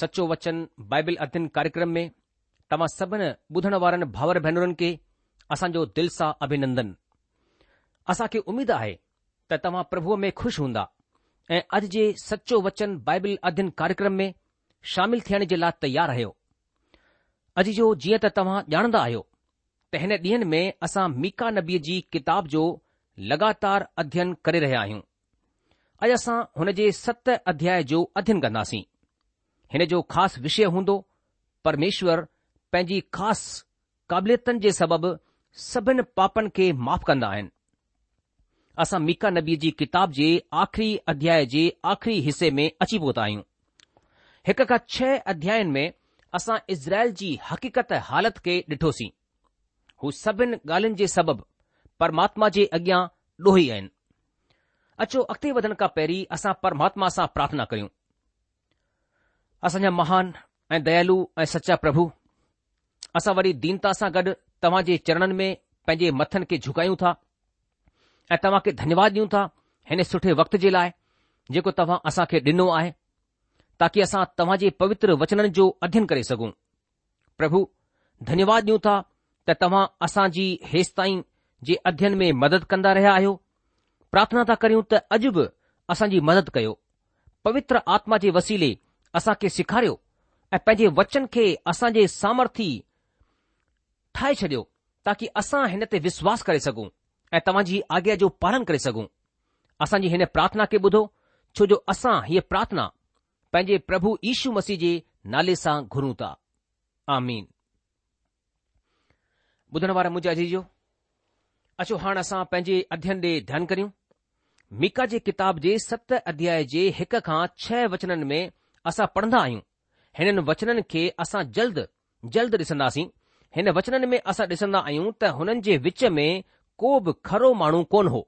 सचो वचन बाइबिल अध्ययन कार्यक्रम में तव्हां सभिनी वारन वारनि भाउर के खे जो दिल सा अभिनंदन असा के उम्मीद है त तमा प्रभु में खुश हुंदा ए अज जे सचो वचन बाइबिल अध्ययन कार्यक्रम में शामिल थियण जे लाइ तैयार रहियो अॼु जो जीअं त तव्हां ॼाणंदा आहियो त हिन में असां मीका नबीअ जी किताब जो लगातार अध्ययन करे रहिया आहियूं अॼु असां हुन जे सत अध्याय जो करना कंदासीं हिन जो ख़ासि विषय हूंदो परमेश्वर पंहिंजी ख़ासि क़ाबिलियतन जे सबबि सभिनी पापनि खे माफ़ु कन्दा आहिनि असां मीका नबी जी किताब जे आख़िरी अध्याय जे आख़िरी हिस्से में अची पहुता आहियूं हिक खां छह अध्यायुनि में असां इज़राइल जी हक़ीक़त हालति खे डि॒ठोसीं हू सभिनी ॻाल्हियुनि जे सबबि परमात्मा जे अॻियां डोही आहिनि अचो अॻिते वधण खां पहिरीं असां परमात्मा सां प्रार्थना करियूं असांजा महान ऐं दयालू ऐं सचा प्रभु असां वरी दीनता सां गॾु तव्हां जे चरणनि में पंहिंजे मथनि खे झुकायूं था ऐं तव्हां खे धन्यवाद ॾियूं था हिन सुठे वक़्त जे लाइ जेको तव्हां असां खे डि॒नो आहे ताकी असां तव्हां जे पवित्र वचननि जो अध्यन करे सघूं प्रभु धन्यवाद ॾियूं था त तव्हां असांजी हेसि ताईं जे अध्यन में मदद कंदा रहिया आहियो प्रार्थना था करियूं त अॼु बि असांजी मदद कयो पवित्र आत्मा जे वसीले असांखे सेखारियो ऐं पंहिंजे वचन खे असांजे सामर्थ्य ठाहे छॾियो ताकी असां हिन ते विश्वास करे सघूं ऐं तव्हांजी आज्ञा जो पालन करे सघूं असांजी हिन प्रार्थना खे ॿुधो छो जो असां हीअ प्रार्थना पंहिंजे प्रभु ईशू मसीह जे नाले सां घुरूं था आमीन वारा मुंहिंजाजी अचो हाणे असां पंहिंजे अध्ययन ॾे ध्यानु करियूं मीका जे किताब जे सत अध्याय जे हिक खां छह वचननि में असां पढ़ंदा आहियूं हिननि वचननि खे असां जल्द जल्द ॾिसंदासीं हिन वचननि में असां ॾिसंदा आहियूं त हुननि जे विच में को बि खरो माण्हू कोन हो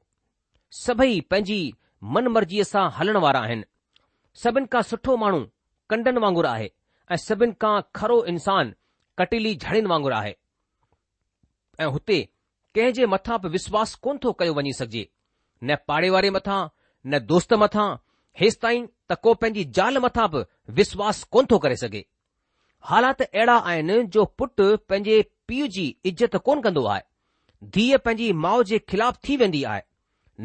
सभई पंहिंजी मन मर्ज़ीअ सां हलण वारा आहिनि सभिनि खां सुठो माण्हू कंडनि वांगुरु आहे ऐं सभिनि खां खरो इंसान कटेली झड़ियुनि वांगुरु आहे ऐं हुते कंहिं जे मथां बि विश्वास कोन थो कयो वञी सघिजे न पाड़े वारे मथां न दोस्त मथां हेसि ताईं त को पंहिंजी ज़ाल मथां बि विश्वास कोन थो करे सघे हालात अहिड़ा आहिनि जो पुटु पंहिंजे पीउ जी इज़त कोन कंदो आहे धीअ पंहिंजी माउ जे ख़िलाफ़ थी वेंदी आहे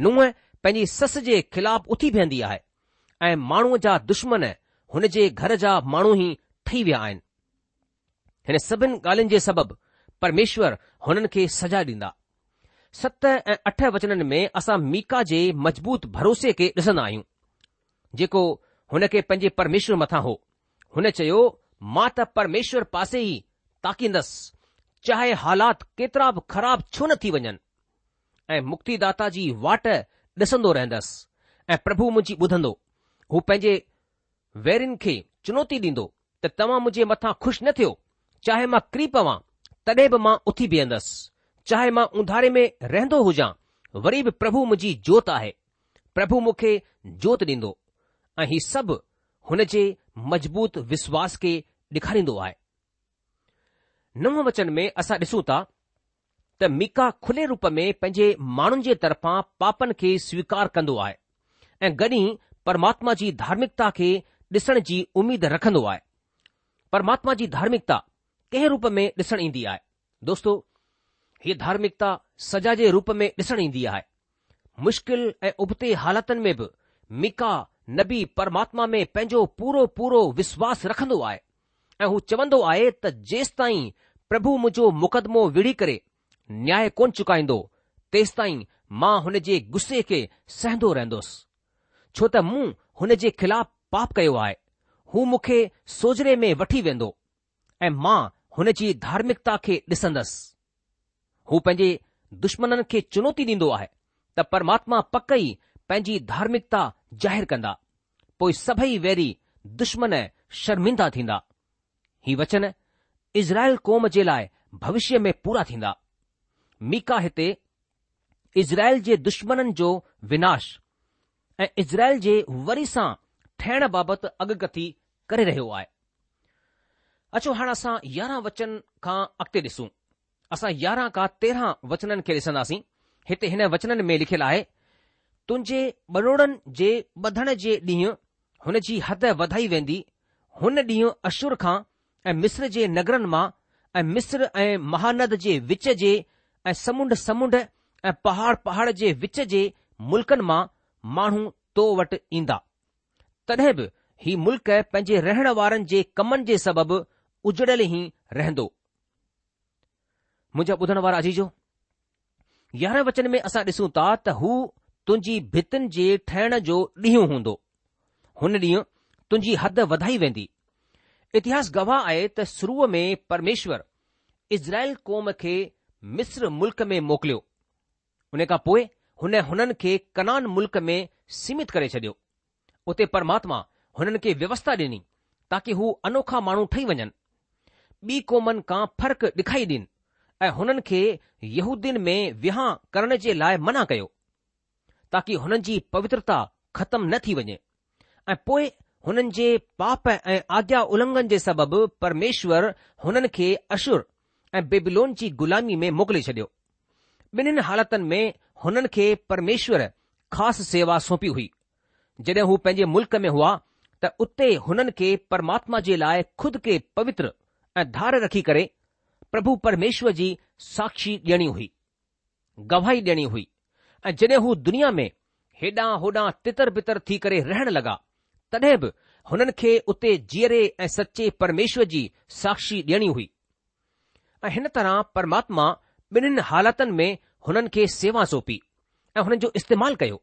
नुंहुं पंहिंजी सस जे ख़िलाफ़ उथी बेहंदी आहे ऐं माण्हूअ जा दुश्मन हुन जे घर जा माण्हू ई ठही विया आहिनि हिन सभिनि ॻाल्हियुनि जे सबबि परमेश्वर हुननि खे सजा ॾींदा सत ऐं अठ वचननि में असां मीका जे मज़बूत भरोसे खे ॾिसंदा आहियूं जेको हुन खे पंहिंजे परमेश्वर मथां हो हुन चयो मां त परमेश्वर पासे ई ताकींदसि चाहे हालात केतिरा बि ख़राब छो न थी वञनि ऐं मुक्ति जी वाट डि॒सन्दो रहंदुसि ऐं प्रभु मुंहिंजी ॿुधंदो हू पंहिंजे वैरियुनि खे चुनौती ॾींदो त तव्हां मुंहिंजे मथां खु़शि न थियो चाहे मां किरी पवां तडे॒ बि मां उथी बीहंदसि चाहे मां उंधारे में रहंदो हुजां वरी बि प्रभु मुंहिंजी जोति आहे प्रभु मूंखे जोति ॾींदो ऐं ही सभु हुन जे मज़बूत विश्वास खे ॾेखारींदो आहे नव वचन में असां ॾिसूं था त मीका खुले रूप में पंहिंजे माण्हुनि जे तरफां पापनि खे स्वीकार कंदो आहे ऐं गॾी परमात्मा जी धार्मिकता खे ॾिसण जी उमेद रखंदो आहे परमात्मा जी धार्मिकता कंहिं रूप में ॾिसण ईंदी आहे दोस्तो हीअ धार्मिकता सजा जे रूप में ॾिसण ईंदी आहे मुश्किल ऐं उबते हालातुनि में बि मीका नबी परमात्मा में पंहिंजो पूरो पूरो विश्वास रखंदो आहे ऐं हू चवंदो आहे त जेसि ताईं प्रभु मुंहिंजो मुकदमो विढ़ी करे न्याय कोन चुकाईंदो तेसत मां हुन जे गुस्से खे सहंदो रहन्दोसि छो त मूं हुन जे ख़िलाफ़ पाप कयो आहे हू मूंखे सोजरे में वठी वेंदो ऐं मां हुन जी धार्मिकता खे ॾिसंदसि हू पंहिंजे दुश्मन खे चुनौती ॾींदो आहे त परमात्मा पंहिंजी धार्मिकता ज़ाहिरु कंदा पोइ सभई वेरी दुश्मन शर्मिंदा थींदा ही वचन इज़राइल क़ौम जे लाइ भविष्य में पूरा थींदा मीका हिते इज़राइल जे दुश्मननि जो विनाश ऐं इज़राइल जे वरी सां ठहिण बाबति अॻकथी करे रहियो आहे अचो हाणे असां यारहं वचन खां अॻिते ॾिसूं असां यारहं खां तेरहं वचननि खे ॾिसंदासीं हिते हिन वचननि में लिखियलु आहे तुंहिंजे बरोड़नि जे ॿधण जे ॾींहुं हुन जी हद वधाई वेंदी हुन ॾींहुं अशुर खां ऐं मिस्र जे नगरनि मां ऐं मिस्र ऐं महानद जे विच जे ऐं समुंड समुंड ऐं पहाड़ पहाड़ जे विच जे मुल्कनि मां माण्हू तो वटि ईंदा तॾहिं बि ही मुल्क़ पंहिंजे रहण वारनि जे कमनि जे सबबि उजड़ियल ई रहंदो मुंहिंजा ॿुधण वारा अजीजो यारहं वचन में असां ॾिसूं था त हू तुंहिंजी भितिन जे ठहिण जो ॾींहुं हूंदो हुन ॾींहुं तुंहिंजी हद वधाई वेंदी इतिहास गवाह आहे त शुरूअ में परमेश्वर इज़राइल क़ौम खे मिस्र मुल्क़ में मोकिलियो उन खां पोइ हुन हुननि खे कनान मुल्क में सीमित करे छडि॒यो उते परमात्मा हुननि खे व्यवस्था डि॒नी ताकी हू अनोखा माण्हू ठही वञनि ॿी क़ौमनि खां फ़र्क़ु ॾेखारी ॾिन ऐं हुननि खे यहूदीन में विहाउ करण जे लाइ मना कयो ताकी हुननि जी पवित्रता खतम न थी वञे ऐं पोए हुननि जे पाप ऐं आज्ञा उलंघन जे सबबि परमेश्वर हुननि खे अशुर ऐं बेबिलोन जी ग़ुलामी में मोकिले छॾियो ॿिन्हिनि हालतनि में हुननि खे परमेश्वर ख़ासि सेवा सौंपी हुई जॾहिं हू पंहिंजे मुल्क़ में हुआ त उते हुननि खे परमात्मा जे लाइ खुद खे पवित्र ऐं धार रखी करे प्रभु परमेश्वर जी साक्षी ॾियणी हुई गवाही ॾियणी हुई ऐं जॾहिं हू दुनिया में हेॾां होॾां तितर बितर थी करे रहण लॻा तॾहिं बि हुननि खे उते जीअरे ऐं सचे परमेश्वर जी साक्षी ॾियणी हुई ऐं हिन तरह परमात्मा ॿिन्हिनि हालातुनि में हुननि खे सेवा सौंपी ऐं हुननि जो इस्तेमालु कयो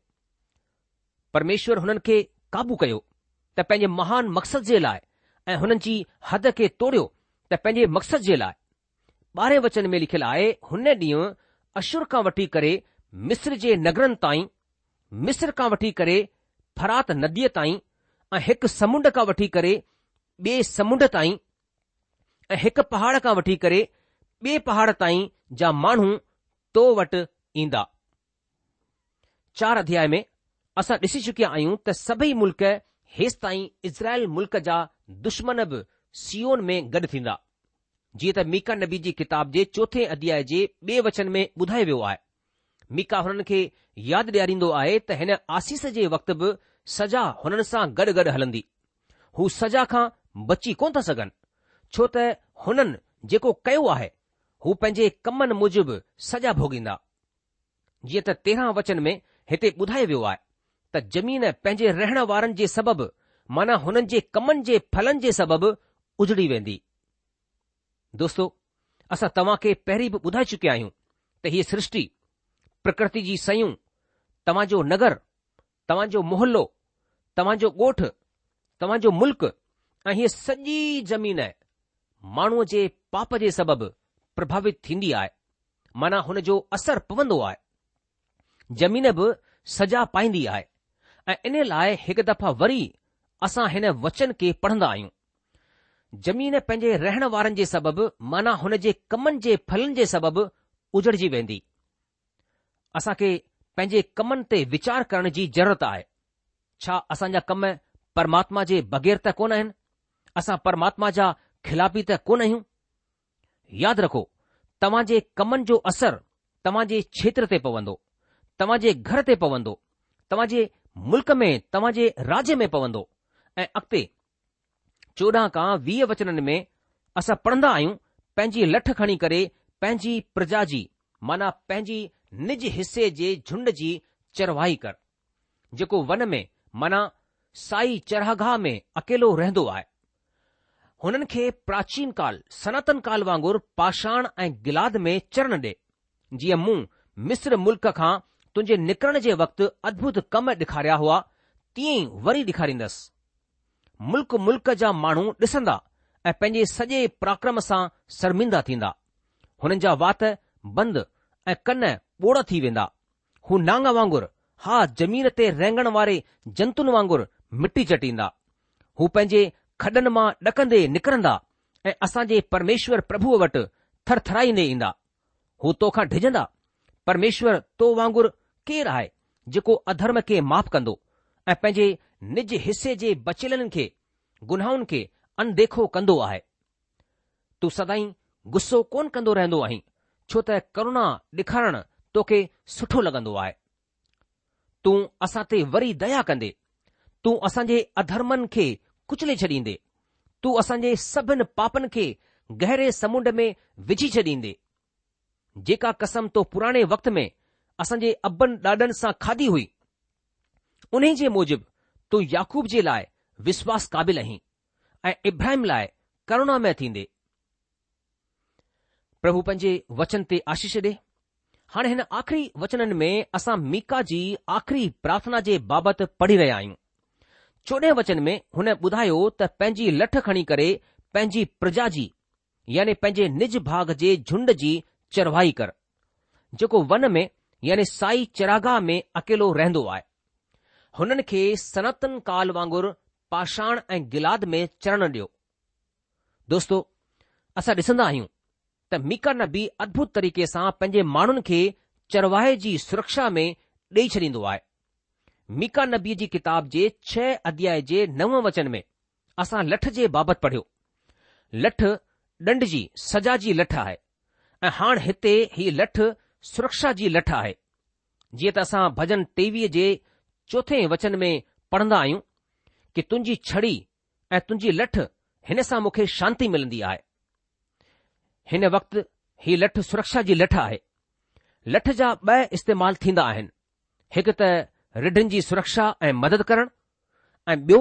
परमेश्वर हुननि खे काबू कयो त पंहिंजे महान मक़सद जे लाइ ऐं हुननि जी हद खे तोड़ियो त पंहिंजे मक़सद जे लाइ ॿारहें वचन में लिखियलु आहे हुन ॾींहुं अशुर खां वठी करे मिस्र जे नगरनि ताईं मिस्र खां वठी करे फरात नदीअ ताईं ऐं हिकु समुंड खां वठी करे ॿिए समुंड ताईं ऐं हिकु पहाड़ खां वठी करे ॿिए पहाड़ ताईं जा माण्हू तो वटि ईंदा चार अध्याय में असां ॾिसी चुकिया आहियूं त सभई मुल्क़ हेसि ताईं इज़राइल मुल्क़ जा दुश्मन बि सीओन में गॾु थींदा जीअं त मीका नबी जी किताब जे चोथे अध्याय जे ॿिए वचन में ॿुधाए वियो आहे मीका हुननि खे यादि ॾियारींदो आहे त हिन आसीस जे वक़्त बि सज़ा हुननि सां गॾु गॾु हलंदी हू सजा खां बची कोन था सघनि छो त हुननि जेको कयो आहे हू पंहिंजे कमनि मूजिबि सजा भोगींदा जीअं त तेरहं वचन में हिते ॿुधायो वियो आहे त ज़मीन पंहिंजे रहण वारनि जे सबबि माना हुननि जे कमनि जे फलनि जे सबबि उजड़ी वेंदी दोस्तो असां तव्हां खे पहिरीं बि ॿुधाए चुकिया आहियूं त हीअ सृष्टि प्रकृति जी सयूं तव्हांजो नगर तव्हांजो मुहल्लो तव्हांजो ॻोठ तव्हांजो मुल्क़ ऐं हीअ सॼी ज़मीन माण्हूअ जे पाप जे सबबि प्रभावित थींदी आहे माना हुन जो असर पवंदो आहे ज़मीन बि सजा पाईंदी आहे ऐं इन लाइ हिकु दफ़ा वरी असां हिन वचन खे पढ़ंदा आहियूं ज़मीन पंहिंजे रहण वारनि जे सबबि माना हुन जे कमनि जे फलनि जे सबबि उजड़जी वेंदी असां खे पंहिंजे कमनि ते वीचार करण जी ज़रूरत आहे छा असांजा कम परमात्मा जे बग़ैर त कोन आहिनि असां परमात्मा जा खिलापी त कोन आहियूं यादि रखो तव्हां जे कमनि जो असर तव्हां जे क्षेत्र ते पवंदो तव्हां जे घर ते पवंदो तव्हां जे मुल्क में तव्हां जे राज्य में पवंदो ऐं अॻिते चोॾहं खां वीह वचननि में असां पढ़ंदा आहियूं पंहिंजी लठ खणी करे पंहिंजी प्रजा जी माना पंहिंजी निज हिस्से जे झुंड जी चरवाई कर जेको वन में माना साई चरहगाह में अकेलो रहंदो आहे हुननि खे प्राचीन काल सनातन काल वांगुर पाषाण ऐं गिलाद में चरण ॾे जीअं मूं मिस्र मुल्क खां तुंहिंजे निकिरण जे वक़्तु अद्भुत कम ॾेखारिया हुआ तीअं ई वरी ॾेखारींदसि मुल्क मुल्क जा माण्हू ॾिसंदा ऐं पंहिंजे सॼे पराक्रम सां शर्मिंदा थींदा हुननि जा वात बंदि ऐं कन ॿोड़ा थी वेंदा हू नांग वांगुर हा जमीन ते रेंगण वारे जंतुनि वांगुर मिटी चटींदा हू पंहिंजे खॾनि मां ॾकंदे निकरंदा ऐं असां जे परमेश्वर प्रभुअ वटि थरथराईंदे ईंदा हू तोखां डिॼंदा परमेश्वर तो वांगुर केरु आहे जेको अधर्म खे माफ़ कंदो ऐं पंहिंजे निज हिसे जे बचियल खे गुनाहुनि खे अनदेखो कंदो आहे तूं सदाई गुस्सो कोन कंदो रहंदो आहीं छो त करुणा ॾेखारणु तोखे सुठो लॻंदो आहे तूं असां ते वरी दया कंदे तूं असांजे अधर्मनि खे कुचले छॾींदे तूं असांजे सभिनि पापनि खे गहरे समुंड में विझी छॾींदे जेका कसम तो पुराणे वक़्त में असांजे अबनि ॾाॾनि सां खाधी हुई उन जे मूजिबि तूं याकूब जे लाइ विश्वास क़ाबिल आहीं ऐं इब्राहिम लाइ करुणामय थींदे प्रभु पंहिंजे वचन ते आशीष ॾे हाणे हिन आख़िरी वचननि में असां मीका जी आख़िरी प्रार्थना जे बाबति पढ़ी रहिया आहियूं चोॾहें वचन में हुन ॿुधायो त पंहिंजी लठ खणी करे पंहिंजी प्रजा जी यानी पंहिंजे निज भाग जे झुंड जी चरवाई कर जेको वन में यानी साई चिरागाह में अकेलो रहंदो आहे हुननि खे सनातन काल वांगुरु पाषाण ऐं गिलाद में चरण ॾियो दोस्तो असां ॾिसंदा आहियूं त मीका नबी अद्भुत तरीक़े सां पंहिंजे माण्हुनि खे चरवाहे जी सुरक्षा में ॾेई छॾींदो आहे मीका नबी जी किताब जे छह अध्याय जे नव वचन में असां लठ जे बाबति पढ़ियो लठ ॾंड जी सजा जी लठ आहे ऐं हाणे हिते हीउ लठ सुरक्षा जी लठ आहे जीअं त असां भजन टेवीह जे चोथे वचन में पढ़ंदा आहियूं कि तुंहिंजी छड़ी ऐं तुंहिंजी लठ हिन सां मूंखे शांती मिलंदी आहे हिन वक़्ति ही लठ सुरक्षा जी लठ आहे लठ जा ॿ इस्तेमाल थींदा आहिनि हिकु त रिढनि जी सुरक्षा ऐं मदद करणु ऐं ॿियो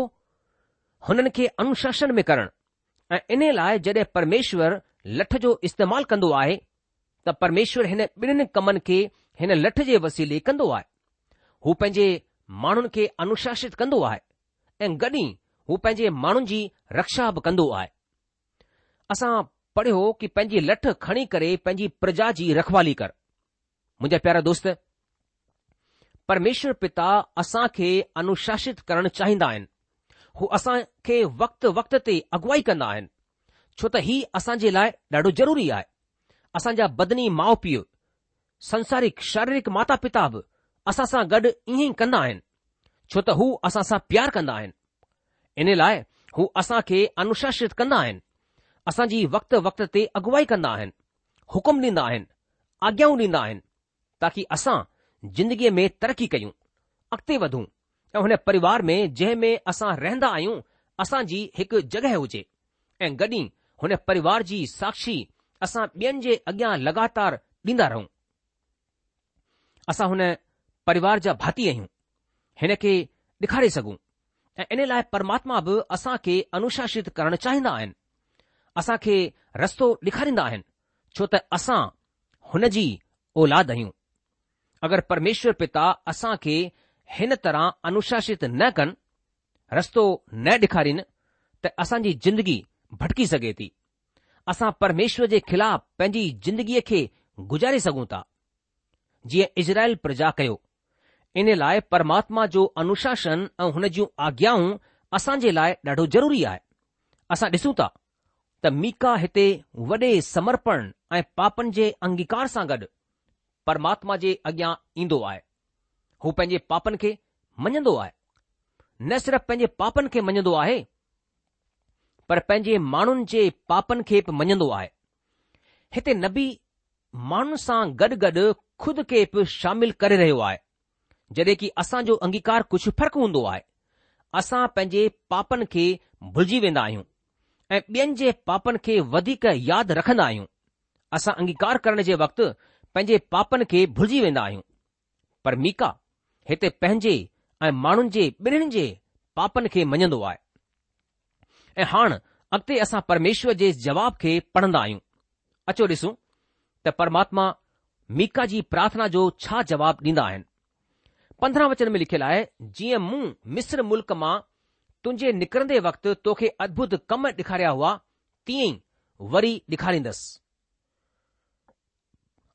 हुननि खे अनुशासन में करणु ऐं इन लाइ जॾहिं परमेश्वर लठ जो इस्तेमालु कंदो आहे त परमेश्वर हिन ॿिन्हिनि कमनि खे हिन लठ जे वसीले कंदो आहे हू पंहिंजे माण्हुनि खे अनुशासित कंदो आहे ऐं गॾि हू पंहिंजे माण्हुनि जी रक्षा बि कंदो आहे असां पढ़ियो कि पंहिंजी लठ खणी करे पंहिंजी प्रजा जी रखवाली कर मुंहिंजा प्यारा दोस्त परमेश्वर पिता असां खे अनुशासित करणु चाहींदा आहिनि हू असां खे वक़्त ते अगुवाई कंदा आहिनि छो त ही असांजे लाइ ॾाढो ज़रूरी आहे असांजा बदनी माउ पीउ संसारिक शारीरिक माता पिता बि असां सां गॾु ईअं ई कंदा आहिनि छो त हू असां सां प्यार कंदा आहिनि इन लाइ हू असां खे अनुशासित कंदा आहिनि असांजी वक़्त ते अॻुवाई कंदा आहिनि हुकुम ॾींदा आहिनि आज्ञाऊं ॾींदा आहिनि ताकी असां जिंदगीअ में तरक़ी कयूं अॻिते वधूं ऐं हुन परिवार में जंहिं में असां रहंदा आहियूं असांजी हिकु जॻहि हुजे ऐं गॾी हुन परिवार जी साक्षी असां ॿियनि जे अॻियां लॻातार ॾींदा रहूं असां हुन परिवार जा भाती आहियूं हिन खे ॾेखारे सघूं ऐं इन लाइ परमात्मा बि असां खे अनुशासित करणु चाहींदा आहिनि असां खे रस्तो ॾेखारींदा आहिनि छो त असां हुन जी औलाद आहियूं अगरि परमेश्वर पिता असां खे हिन तरह अनुशासित न कनि रस्तो न ॾेखारीनि त असांजी ज़िंदगी भटकी सघे थी असां परमेश्वर जे ख़िलाफ़ पंहिंजी जिंदगीअ खे गुज़ारे सघूं था जीअं इज़राइल प्रजा कयो इन लाइ परमात्मा जो अनुशासन ऐं हुन जूं आज्ञाऊं असां जे लाइ ॾाढो ज़रूरी आहे असां ॾिसूं था त मीका हिते वॾे समर्पण ऐं पापनि जे अंगीकार सां गॾु परमात्मा जे अॻियां ईंदो आहे हू पंहिंजे पापनि खे मञंदो आहे न सिर्फ़ पंहिंजे पापनि खे मञंदो आहे पर पंहिंजे माण्हुनि जे पापनि खे बि मञंदो आहे हिते नबी माण्हुनि सां गॾु गॾु खुद खे बि शामिल करे रहियो आहे जॾहिं की असांजो अंगीकार कुझु फ़र्कु हूंदो आहे असां पंहिंजे पापनि खे भुलिजी वेंदा आहियूं ऐं ॿियनि जे पापनि खे वधीक यादि रखंदा आहियूं असां अंगीकार करण जे वक़्तु पंहिंजे पापनि खे भुलिजी वेंदा आहियूं पर मीका हिते पंहिंजे ऐं माण्हुनि जे ॿिन्हिनि जे पापनि खे मञंदो आहे ऐं हाणे अॻिते असां परमेश्वर जे जवाब खे पढ़ंदा आहियूं अचो ॾिसूं त परमात्मा मीका जी प्रार्थना जो छा जवाबु ॾींदा आहिनि पंद्रहं वचन में लिखियलु आहे जीअं मूं मिस्र मुल्क़ मां तुंहिंजे निकिरंदे वक़्तु तोखे अद्भुत कम ॾेखारिया हुआ तीअं ई वरी ॾेखारींदसि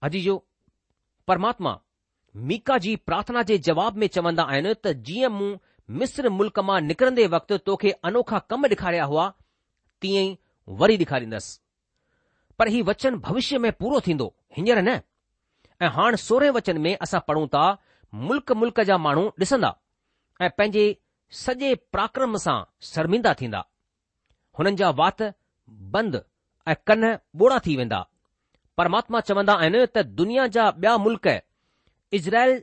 अजी जो परमात्मा मीका जी प्रार्थना जे जवाब में चवंदा आहिनि त जीअं मूं मिस्र मुल्क़ मां निकिरंदे वक़्तु तोखे अनोखा कम ॾेखारिया हुआ तीअं ई वरी ॾेखारींदसि पर हीउ वचन भविष्य में पूरो थींदो हींअर न ऐं हाणे सोरहें वचन में असां पढ़ूं था मुल्क मुल्क़ जा माण्हू ॾिसंदा ऐं पंहिंजे सॼे पराक्रम सां शर्मिंदा थींदा हुननि जा वात बंदि ऐं कन ॿोड़ा थी वेंदा परमात्मा चवंदा आहिनि त दुनिया जा ॿिया मुल्क़ इज़राइल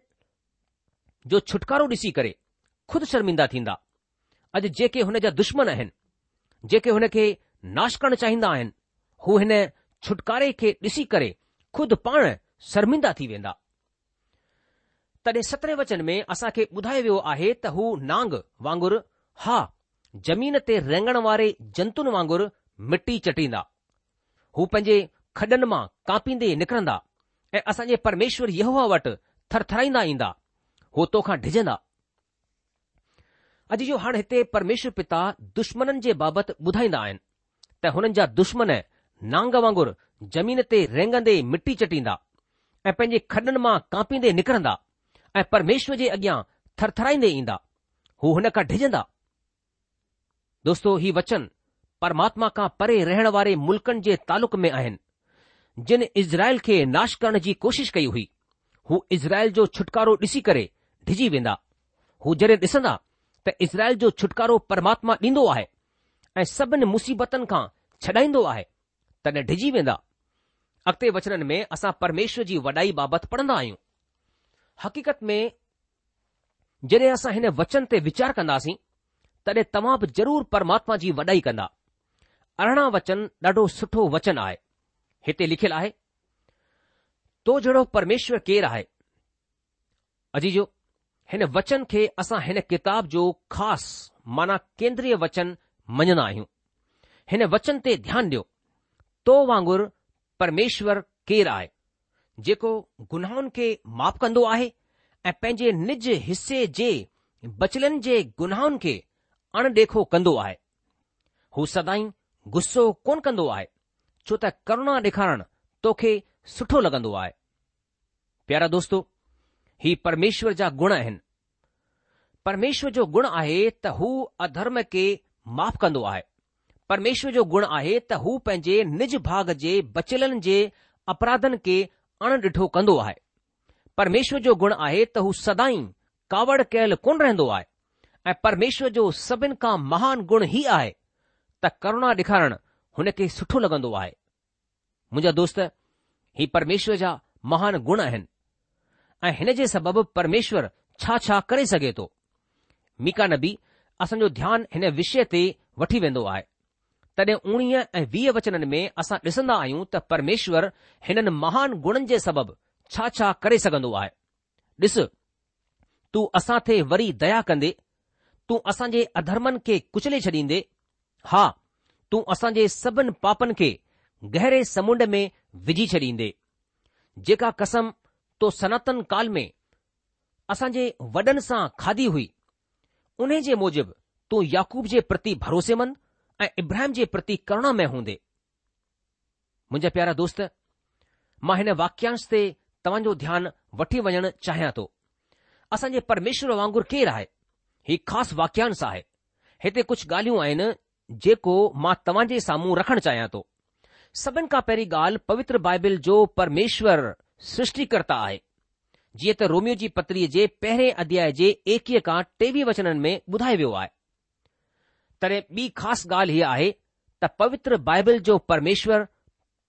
जो छुटकारो ॾिसी करे खुदि शर्मिंदा थींदा अॼु जेके हुन जा दुश्मन आहिनि जेके हुन खे नाश करणु चाहींदा आहिनि हू हिन छुटकारे खे ॾिसी करे खुदि पाण शर्मिंदा थी वेंदा तॾहिं सतरहें वचन में असां खे ॿुधायो वियो आहे त हू नांग वांगुरु हा ज़मीन ते रेंगण वारे जंतुनि वांगुरु मिटी चटींदा हू पंहिंजे खॾनि मां कापींदे निकरंदा ऐं असांजे परमेश्वर यहूआ वटि थरथराईंदा ईंदा हू तोखां डिॼंदा अॼु जो हाणे हिते परमेश्वर पिता दुश्मननि जे बाबति ॿुधाईंदा आहिनि त हुननि जा दुश्मन नांग वांगुरु जमीन ते रेंगंदे मिटी चटींदा ऐं पंहिंजे खॾनि मां कापींदे निकरंदा ऐं परमेश्वर जे अॻियां थरथराईंदे ईंदा हू हुन खां डिॼंदा दोस्तो हीउ वचन परमात्मा खां परे रहण वारे मुल्क़नि जे तालुक में आहिनि जिन इज़राइल खे नाश करण जी कोशिश कई हुई हू इज़राइल जो छुटकारो ॾिसी करे डिॼी वेंदा हू जॾहिं ॾिसंदा त इज़राइल जो छुटकारो परमात्मा ॾींदो आहे ऐं सभिनी मुसीबतनि खां छॾाईंदो आहे तॾहिं डिॼी वेंदा अॻिते वचननि में असां परमेश्वर जी वॾाई बाबति पढ़ंदा आहियूं हक़ीक़त में जॾहिं असां हिन वचन ते वीचार कंदासीं तॾहिं तव्हां बि ज़रूरु परमात्मा जी वॾाई कंदा अरिड़हं वचन ॾाढो सुठो वचन आहे हिते लिखियलु आहे तो जहिड़ो परमेश्वर केरु आहे अजीजो हिन वचन खे असां हिन किताब जो ख़ासि माना केंद्रीय वचन मञंदा आहियूं हिन वचन ते ध्यानु ॾियो तो वांगुरु परमेश्वर केरु आहे जेको गुनाहनि खे माफ़ कंदो आहे ऐं पंहिंजे निज हिसे जे बचलनि जे गुनाहनि खे अणडेखो कंदो आहे हू सदाई गुस्सो कोन कंदो आहे छो त करुणा ॾेखारणु तोखे सुठो लॻंदो आहे प्यारा दोस्तो ही परमेश्वर जा गुण आहिनि परमेश्वर जो गुण आहे त हू अधर्म खे माफ़ कंदो आहे परमेश्वर जो गुण आहे त हू पंहिंजे निज भाग जे बचलनि जे अपराधनि खे अण डि॒ठो कंदो आहे परमेश्वर जो गुण आहे त हू सदाई कावड़ कयल कोन रहंदो आहे ऐं परमेश्वर जो सभिनि खां महान गुण ई आहे त करुणा ॾेखारण हुन खे सुठो लॻंदो आहे मुंहिंजा दोस्त ही परमेश्वर जा महान गुण आहिनि ऐं हिन जे सबबि परमेश्वर छा छा करे सघे थो मीका नबी असांजो ध्यानु हिन विषय ते वठी वेंदो आहे तॾहिं उणिवीह ऐं वीह वचननि में असां ॾिसंदा आहियूं त परमेश्वर हिननि महान गुणनि जे सबबु छा छा करे सघंदो आहे ॾिस तूं असां ते वरी दया कंदे तूं असांजे अधर्मनि खे कुचले छॾींदे हा तूं असांजे सभिनि पापनि खे गहरे समुंड में विझी छॾींदे जेका कसम तो सनातन काल में असांजे वॾनि सां खाधी हुई उन जे मूजिबि तूं याकूब जे प्रति भरोसेमंद ऐं इब्राहिम जे प्रति करण में हूंदे मुंहिंजा प्यारा दोस्त मां हिन वाक्यांश ते तव्हांजो ध्यानु वठी वञणु चाहियां थो असांजे परमेश्वर वांगुरु केरु आहे ही ख़ासि वाक्यांश आहे हिते कुझु ॻाल्हियूं आहिनि जेको मां तव्हां जे साम्हूं रखणु चाहियां थो सभिनि खां पहिरीं ॻाल्हि पवित्र बाइबिल जो परमेश्वर सृष्टिकर्ता आहे जीअं त रोमियो जी पत्रीअ जे पहिरें अध्याय जे एकवीह खां टेवीह वचननि में ॿुधाए वियो आहे तॾहिं ॿी ख़ासि ॻाल्हि हीअ आहे त पवित्र बाइबल जो परमेश्वर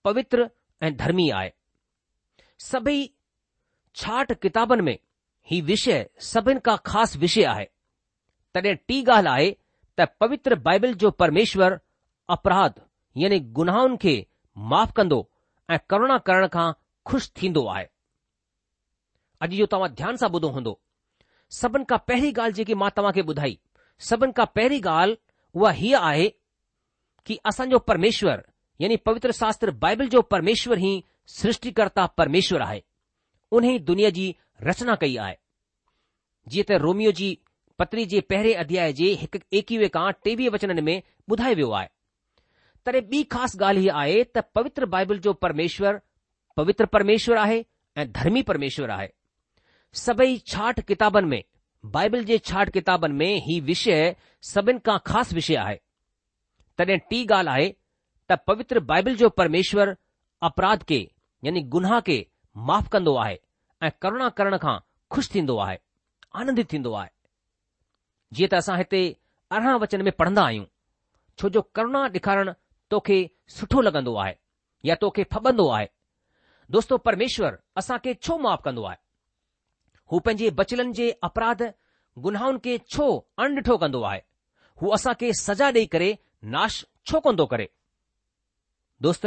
पवित्र ऐं धर्मी आहे सभई छाट किताबनि में ही विषय सभिनि खां ख़ासि विषय आहे तॾहिं टी ॻाल्हि आहे त पवित्र बाइबल जो परमेश्वर अपराध यानी गुनाहनि खे माफ़ कंदो ऐं करुणा करण खां खु़शि थींदो आहे अॼु जो तव्हां ध्यान सां ॿुधो हूंदो सभिनि खां पहिरीं ॻाल्हि जेकी मां तव्हां खे ॿुधाई सभिनि खां पहिरीं ॻाल्हि उहा हीअ आहे कि असांजो परमेश्वर यानी पवित्र शास्त्र बाइबल जो परमेश्वर ई सृष्टिकर्ता परमेश्वर आहे उन ई दुनिया जी रचना कई आहे जीअं त रोमियो जी पत्री जे पहिरें अध्याय जे हिकु एकवीह खां टेवीह वचननि में ॿुधायो वियो आहे तॾहिं ॿी ख़ासि ॻाल्हि हीअ आहे त पवित्र बाइबल जो परमेश्वर पवित्र परमेश्वर आहे ऐं धर्मी परमेश्वर आहे सभई छाठ किताबनि में बाइबिल जे छाट किताबनि में ही विषय सभिनि खां ख़ासि विषय आहे तॾहिं टी ॻाल्हि आहे त पवित्र बाइबिल जो परमेश्वर अपराध खे यानी गुनाह खे माफ़ कंदो आहे ऐं करुणा करण खां ख़ुशि थींदो आहे आनंदित थींदो आहे जीअं त असां हिते अरिड़हं वचन में पढ़ंदा आहियूं छो जो करुणा ॾेखारण तोखे सुठो लॻंदो आहे या तोखे फबंदो आहे दोस्तो परमेश्वर असांखे छो माफ़ कंदो आहे हू पंहिंजे बचलनि जे अपराध गुनाहुनि खे छो अणॾिठो कंदो आहे हू असां खे सजा ॾेई करे नाश छो कोन थो करे दोस्त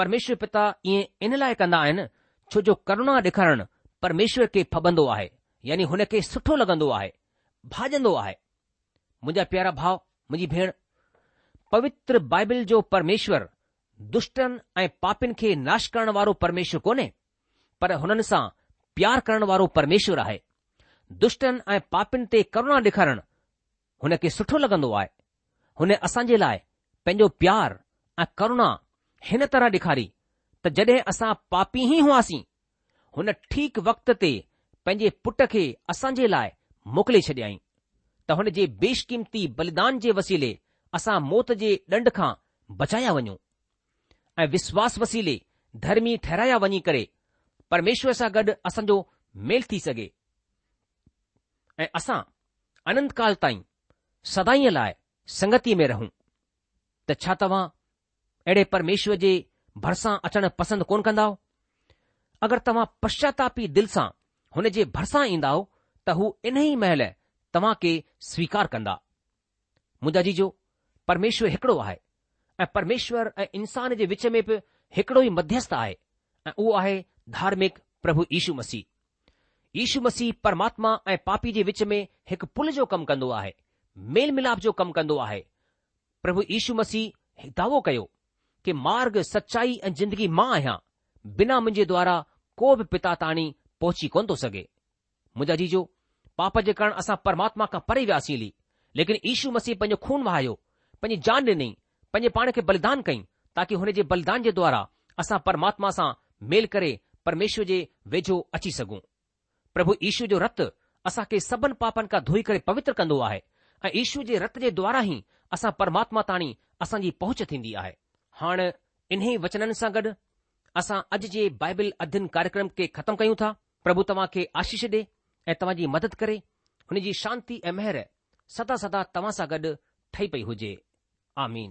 परमेश्वर पिता ईअं इन लाइ कंदा आहिनि छो जो करुणा ॾेखारण परमेश्वर खे फबंदो आहे यानी हुन खे सुठो लॻंदो आहे भाजंदो आहे मुंहिंजा प्यारा भाउ मुंहिंजी भेण पवित्र बाइबिल जो परमेश्वर दुष्टनि ऐं पापियुनि खे नाश करण वारो परमेश्वर कोन्हे पर हुननि सां प्यार करण वारो परमेश्वर आहे दुष्टनि ऐं पापियुनि ते करुणा ॾेखारणु हुन खे सुठो लॻंदो आहे हुन असांजे लाइ पंहिंजो प्यार ऐं करुणा हिन तरह ॾेखारी त जॾहिं असां पापी ई हुआसीं हुन ठीक वक़्त ते पंहिंजे पुट खे असांजे लाइ मोकिले छॾियईं त हुन जे बेशकीमती बलिदान जे वसीले असां मौत जे ॾंड खां बचाया वञूं ऐं विश्वास वसीले धर्मी ठहिराया वञी करे પરમેશ્વર સા ગડ અસંજો મેલ થી સગે એ અસા અનંત કાલ તાઈ સદાઈ લાય સંગતી મે રહું તછા તવા એડે પરમેશ્વર જે ભરસા અટણ પસંદ કોન કંદા હો અગર તવા પશ્ચાતાપી દિલ સા હોને જે ભરસા ઈંદાઓ તહુ ઇનેહી મેલે તવા કે સ્વીકાર કંદા મુજાજી જો પરમેશ્વર હકડો આય એ પરમેશ્વર એ ઇન્સાન જે વિચે મે પ હકડો ઈ મધ્યસ્થ આય ઓ આય धार्मिक प्रभु यीशु मसीह यीशु मसीह परमात्मा ऐं पापी जे विच में हिकु पुल जो कमु कंदो आहे मेल मिलाप जो कमु कंदो आहे प्रभु यीशु मसीह दावो कयो की मार्ग सचाई ऐं जिंदगी मां आहियां बिना मुंहिंजे द्वारा को बि पिता ताणी पहुची कोन थो सघे मुंहिंजा जीजो पाप जे करणु असां परमात्मा खां परे वियासीं हली लेकिन यीशू मसीह पंहिंजो खून वहायो पंहिंजी जान ॾिनई पंहिंजे पाण खे बलिदान कई ताकी हुन जे बलिदान जे द्वारा असां परमात्मा सां मेल करे परमेश्वर जे वेझो अची सघूं प्रभु ईश्वर जो रतु असांखे सभिनि पापनि खां धोई करे पवित्र कंदो आहे ऐं ईश्वर जे रत जे द्वारा ई असां परमात्मा ताणी असांजी पहुच थींदी आहे हाणे इन वचननि सां गॾु असां अॼु जे बाइबल अध्यन कार्यक्रम खे ख़तमु कयूं था प्रभु तव्हां खे आशीष ॾे ऐं तव्हां मदद करे हुनजी शांती ऐं मेहर सदा सदा तव्हां सां गॾु ठही पई हुजे आमीन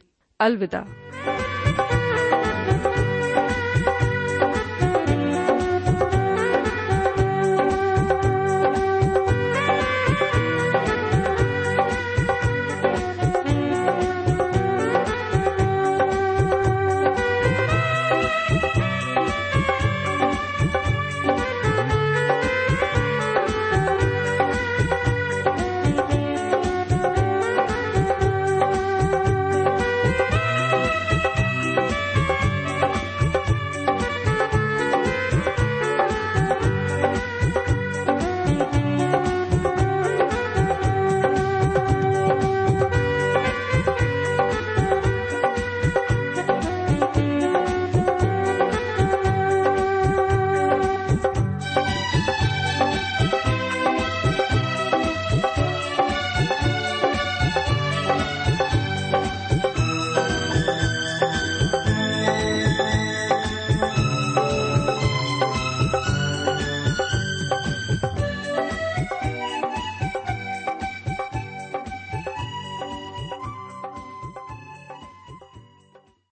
अलविदा